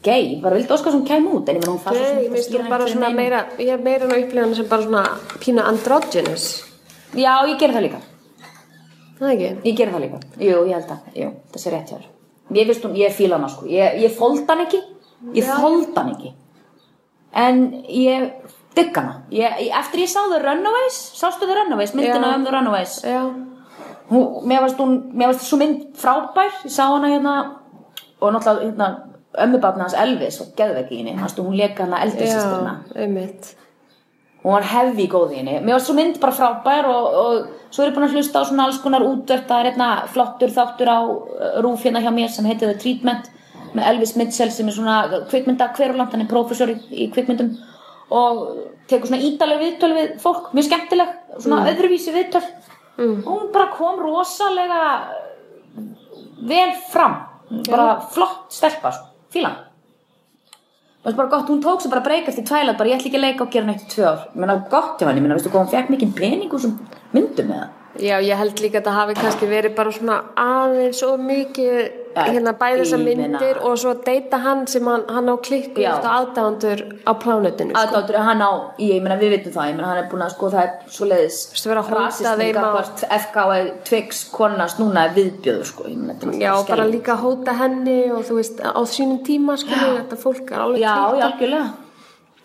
gay, bara vildi óskar sem kæm út en ég menn hún fannst Nei, ég minnst þú bara svona meira ég er meira að upplifa hana sem bara svona pína androgynous. Já, ég ger það líka. Það ekki? Ég ger það líka, jú, ég held að, jú, þessi er rétt hjá þér. Ég finnst hún, ég fíla hana sko, ég, ég þóld hann ekki, ég þóld hann ekki, en ég digg hana. Ég, eftir ég sá The Runaways, sástu The Runaways, myndina Já. um The Runaways, Já, hún, mér varst hún, mér varst svo mynd frábær, ég sá hana hérna, og náttúrulega hérna, ömmubarni hans Elvis og geðveggi í henni, hún leka hana einmitt. Hún var hefði í henni. Mér var svo mynd bara frábær og, og svo er ég búin að hlusta á svona alls konar útvert það er hérna flottur þáttur á uh, rúf hérna hjá mér sem heitir The Treatment með Elvis Mitchell sem er svona kvikmynda hverjuland, hann er prófessor í, í kvikmyndum og tekur svona ídaleg viðtöl við fólk, mjög skemmtileg svona öðruvísi viðtöl. Og hún bara kom rosalega vel fram bara flott stelpa, sko. fílan það var bara gott, hún tók sér bara breyk eftir tvælat, bara ég ætla ekki að leika og gera neitt í tvö ár. Ég meina gott hjá henni, meina veistu hvað hún fekk mikið pening úr sem myndum með það Já, ég held líka að það hafi kannski verið bara svona aðeins og mikið hérna bæði þessar myndir og svo deyta hann sem hann, hann á klikku Já. aðdándur á plánutinu sko. aðdáttur hann á, ég meina við vitum það ég meina hann er búin að sko það er svo leiðis á- FK Twix konast núna er viðbjöður sko ég meina, þetta er Já, bara líka hóta henni og þú veist á sínum tíma sko, þetta fólk er alveg Já, já, klikkað. algjörlega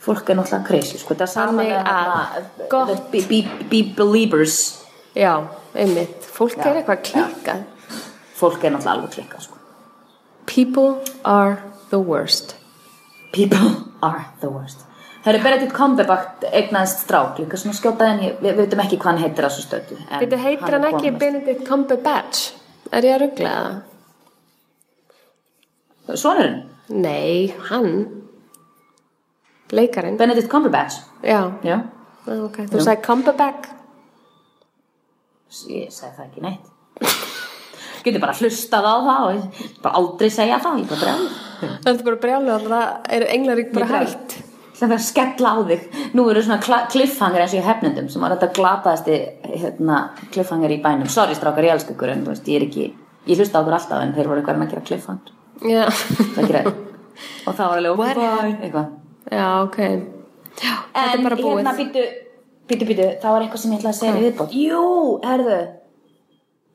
Fólk er náttúrulega crazy, sko Það er saman að gott- the Be, be, be believers Já, einmitt, fólk Já. er eitthvað klikkað Fólk er náttúrulega alveg klikkað, sko. People are the worst. People are the worst. Það eru Benedict Cumberbatch eignaðist strák líka svona skjótað en ég, við veitum ekki hvað hann heitir að svo stötu Þetta heitir hann ekki kominn. Benedict Cumberbatch? Er ég að ruggla það? Sonurinn, Nei, hann. Leikarinn. Benedict Cumberbatch? Já, Já, ok, þú sagði Cumberbatch? Ég segi það ekki neitt Getur bara hlustað á það og bara aldrei segja það, ég bara brjáð Það er bara brjálu að það eru englarík bara hægt Það er að skella á þig. Nú eru svona cliffhanger eins og í hefnendum sem var þetta glataðasti hérna, cliffhanger í bænum. Sorry strákar, ég elska ykkur en veist, ég er ekki, ég hlusta á okkur alltaf en þeir voru eitthvað að gera Það gera og það var alveg okkur já, ok. Já, þetta er En hérna býtu, býtu, býtu, það var eitthvað sem ég ætlaði að segja í viðbót. Jú, herðu,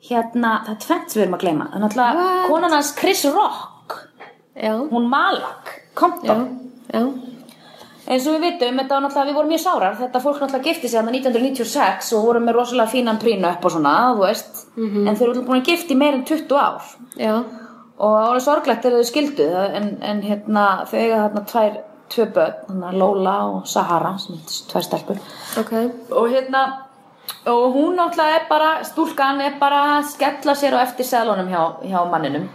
hérna, það er tvennt sem við erum að gleyma. Það er náttúrulega konan hans Chris Rock, Já, hún Malak, Compton. já eins og við vitum, þetta var náttúrulega, við vorum mjög sárar. Þetta fólk náttúrulega gifti sig þarna 1996 og voru með rosalega fínan prínu upp og svona þú veist, en þeir eru búin að gifti meir en 20 ár. Já, og það var sorglegt þegar þau skildu en, en hérna, þau eiga þarna tvær tvö börn, Lola og Sahara sem er tvær stelpur. Ok. Og hérna og hún náttúrulega er bara, stúlkan er bara að skella sér á eftir seðlunum hjá, hjá manninum.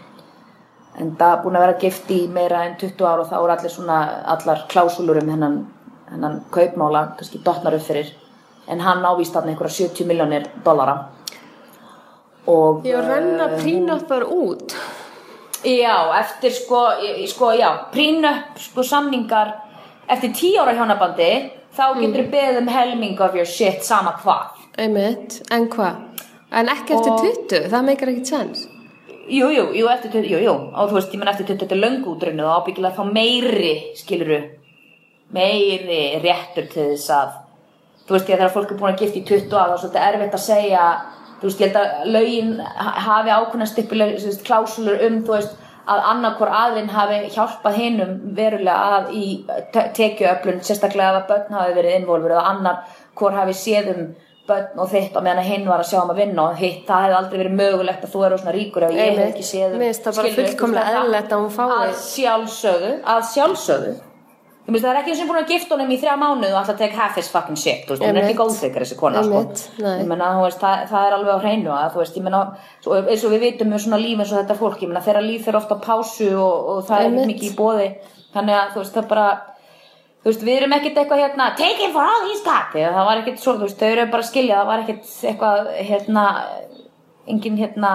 En það er búin að vera gift í meira en 20 ár og þá er allir svona allar klásúlur um hennan, hennan kaupmála, kannski dotnar upp fyrir. En hann ávist þarna einhverja 70 miljónir dollara. Og Ég renna prínoppar út. Já, eftir sko, sko, já, prínup, sko, samningar, eftir tíu ára hjónabandi, þá getur þú beðið um helming of your shit sama hvað. Einmitt, en hvað? En ekki eftir Og- 20, það meikar ekkert sens. Jú, jú, eftir 20, jú, jú, og þú veist, ég menn eftir 20, þetta er löngútrinu og ábyggilega þá meiri, skiluru, meiri réttur til þess að, þú veist, ég þegar fólk er búin að gifta í 20 ára, þá er svolítið erfitt að segja, þú veist, ég held að ha- hafi ákveðna stipuleg, klásulur um, þú veist, að annarkor aðlinn hafi hjálpað hinum verulega að í tekjuöflun, sérstaklega að börn hafi verið involver eða annar hvort hafi séð um börn og þitt og meðan hinn var að sjá um að vinna og hitt, það hefði aldrei verið mögulegt að þú eru svona ríkur ef ég hef ekki séð um Mér finnst það bara fullkomlega þú veist, eðlilegt að hún fái- að sjálfsögðu, að sjálfsögðu. Ég myndi, það er ekki eins og búin að gifta honum í þrjá mánuð og alltaf take half his fucking shit, þú veist, hún er ekki góðþykar þessi kona, sko. Þú veist, það, það er alveg á hreinu að, þú veist, ég meina, svo, eins og við vitum með svona líf eins og þetta fólk, ég meina, þeirra líf þeirra ofta á pásu og, og það er mikið í bóði, þannig að, þú veist, það bara, þú veist, við erum ekkert eitthvað hérna, take him for all he's got, eða það var ekkert svo, þú veist, þau eru bara að skilja, það var ekkert eitthvað, hérna, engin, hérna,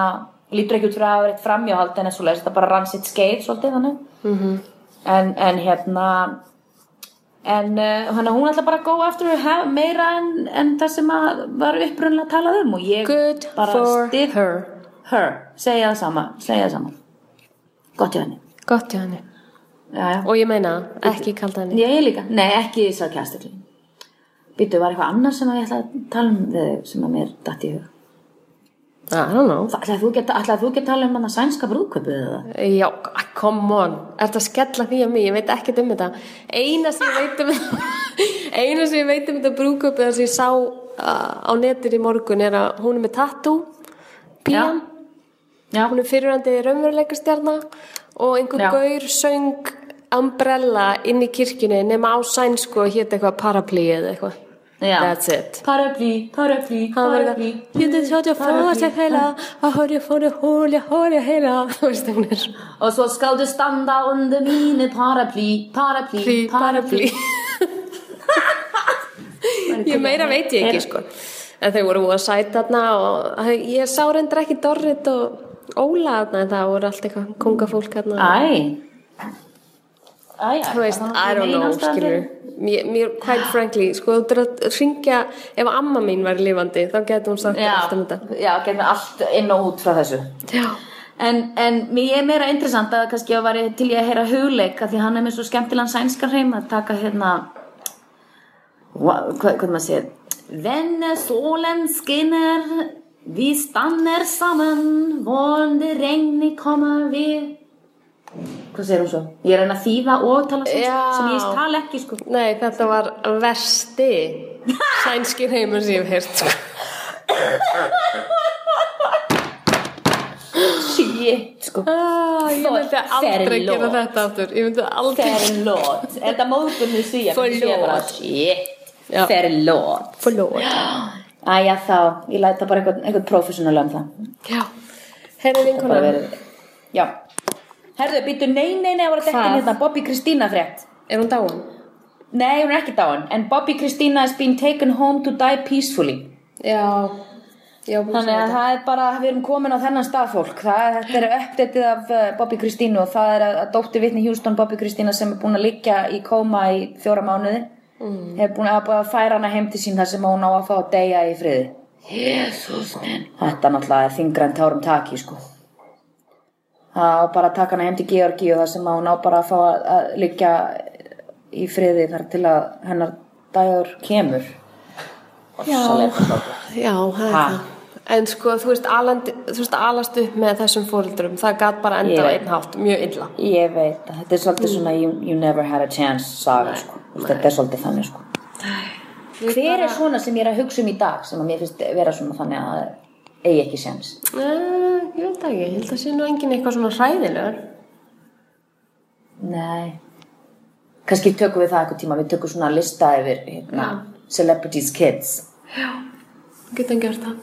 lítur ekki út fyrir að hafa verið framjáhald en eins og leist, þetta bara rann sitt skeið, svolítið, þannig, Mhm. en, en, hérna, en uh, hann hún ætla bara að after her meira en, en það sem að var upprunlega talað um og ég Good bara styð her. her, segja það sama það sama. Gott hjá henni. Gott hjá henni já. Og ég meina, ekki kalda henni. Ég líka, nei ekki sarkastikli býttu, var eitthvað annars sem að ég ætla að tala um við þig sem að mér datt í hug? I don't know. Ætlaði þú ekki að þú að tala um hann að sænska brúðköpið eða? Já, come on. Er þetta að skella því að mig, ég veit ekkert um þetta. Eina sem ég veit um Eina sem ég veit um þetta brúköp sem ég sá uh, á netir í morgun er að hún er með tattoo. Pían. Já, Hún er fyrirhandi raunveruleikastjarna og einhver Já. gaur söng Umbrella inn í kirkjunni nema á sænsku og hétt eitthvað paraply eða eitthvað. That's it. Paraply, paraply, paraply. Og svo skal du standa under mine paraply, paraply, paraply. ég meira veit ég ekki sko. En þau voru að sæta þarna og ég sá reyndar ekki Dorrit og Óla þarna en það voru allt eitthvað kongafólk þarna. Æ Æ, þú veist, I don't know, skilur mér, mér, quite frankly, sko, þú þurft að ringja ef amma mín var lifandi þá getur hún sagt allt um þetta. já, getum allt inn og út frá þessu. Já, En, en mér er meira interessant að kannski að væri til ég að heyra hugleik af því hann er með svo skemmtilegan sænskan heim að taka hérna hva- hvað, hvað maður segir Venne solen skinner vi stannar saman vonandi regni koma við Hvað segir hún svo? Ég er reyna að þýða og tala Já. sem ég tala ekki sko nei, þetta var versti sænskir heimur sem ég hef heyrt sko. Shit sko ah, ég myndi aldrei gera þetta aftur ég myndi aldrei Förlåt. Er þetta móðbunni svíja? Förlåt. Shit. Já. Förlåt. Förlåt. Æja þá, ég læta bara einhvern, einhvern professional um það. já, herri Bara vinkona verið. Já. Herðu, býttu, nei, nei, nei, það var þetta Hvað? hérna, Bobby Kristína frétt. er hún dáin? Nei, hún er ekki dáin, en Bobby Kristína has been taken home to die peacefully. já, já Þannig að það er bara, við erum komin á þennan stað fólk. Það er, þetta er uppdættið af uh, Bobby Kristínu og það er að, að dóttir vitni Houston Bobby Kristína sem er búin að liggja í kóma í fjóra mánuði. Mm. Hefur búin að, að færa hana heim til sín þar sem hún á að fá að deyja í friði. Jésús minn. Þetta náttúrulega er þingra en tárum taki, sko. Það á bara að taka hana heim til Georgi og þar sem hún á bara að fá að, að liggja í friði þar til að hennar dagur kemur. Já, já, það er Ha? það. En sko, þú veist, alandi, þú veist, alast upp með þessum fóreldrum, það gat bara enda Ég á einn hátt, mjög illa. Ég veit að þetta er svolítið svona you, you never had a chance saga sko. Þú veist, Þetta er svolítið þannig sko. Hver er svona sem ég er að hugsa um í dag sem að mér finnst vera svona þannig að það eigi ekki séns? Nei, ég veit ekki, ég held að sé nú engin eitthvað svona hræðilegur. Nei. Kannski tökum við það eitthvað tíma, við tökum svona lista yfir hérna, celebrities kids. Getum gert það.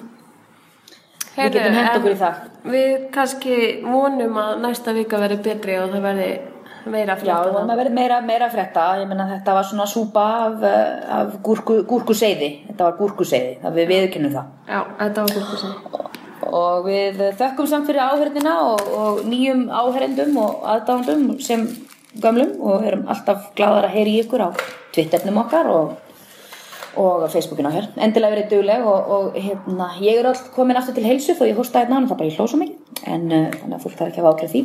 Við getum hent okkur í það. Við kannski vonum að næsta vika verði betri og það verði meira Já, frétta það maður verið meira, meira frétta, ég menna þetta var svona súpa af, af gúrku, gúrkuseiði, þetta var gúrkuseiði, það við viðkynum það. Já, þetta var segja. og við þökkum samt fyrir áhörðina og, og nýjum áhörendum og aðdándum sem gömlum og erum alltaf gladar að heyri ykkur á Twitternum okkar og, og á Facebookinu okkar. Endilega verið dugleg og, og hérna, ég er all komin aftur til heilsu þó ég hósta hérna það bara ég hló svo mikið en uh, þannig að fólk þarf ekki að vákja því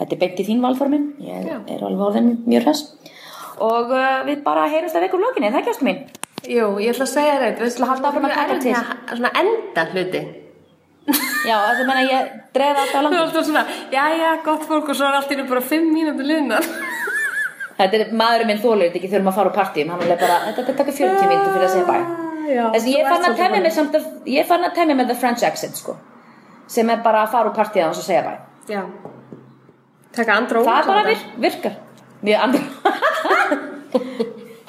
þetta er beint í þín valformin ég Já. er alveg orðin mjög hress og uh, við bara heyrumst að veikur lokinni, það ekki ástu mín Jú, ég ætla að segja eitthvað. Við ætla að halda áfram að taka til. Svona enda hluti. já, það meina ég dreða alltaf Þú langt já, já, gott fólk og svo er allt í einu bara fimm mínútur liðnar. Þetta er maðurinn minn þetta ekki þurfum að fara á partíum hann er bara, þetta þetta taka 40 mínútur fyrir að segja bæ Þessi, ég ert að temja mig samt að, ég farin að temja með the French accent sko sem er bara að fara á partíða og segja bæ Já. Taka andra það bara vir, virkar mjög andri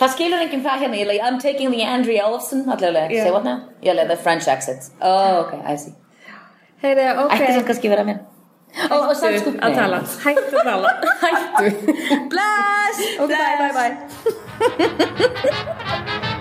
það skilur enginn það hérna er like, I'm taking the Andrew Ellefson allavega, Já. say what now? er like the French accent oh ok, I see Heyri, ok. ætti sem kannski vera mér og, og samt sko að tala. Hættu að tala. Hættu. bless, ok, bye bye bye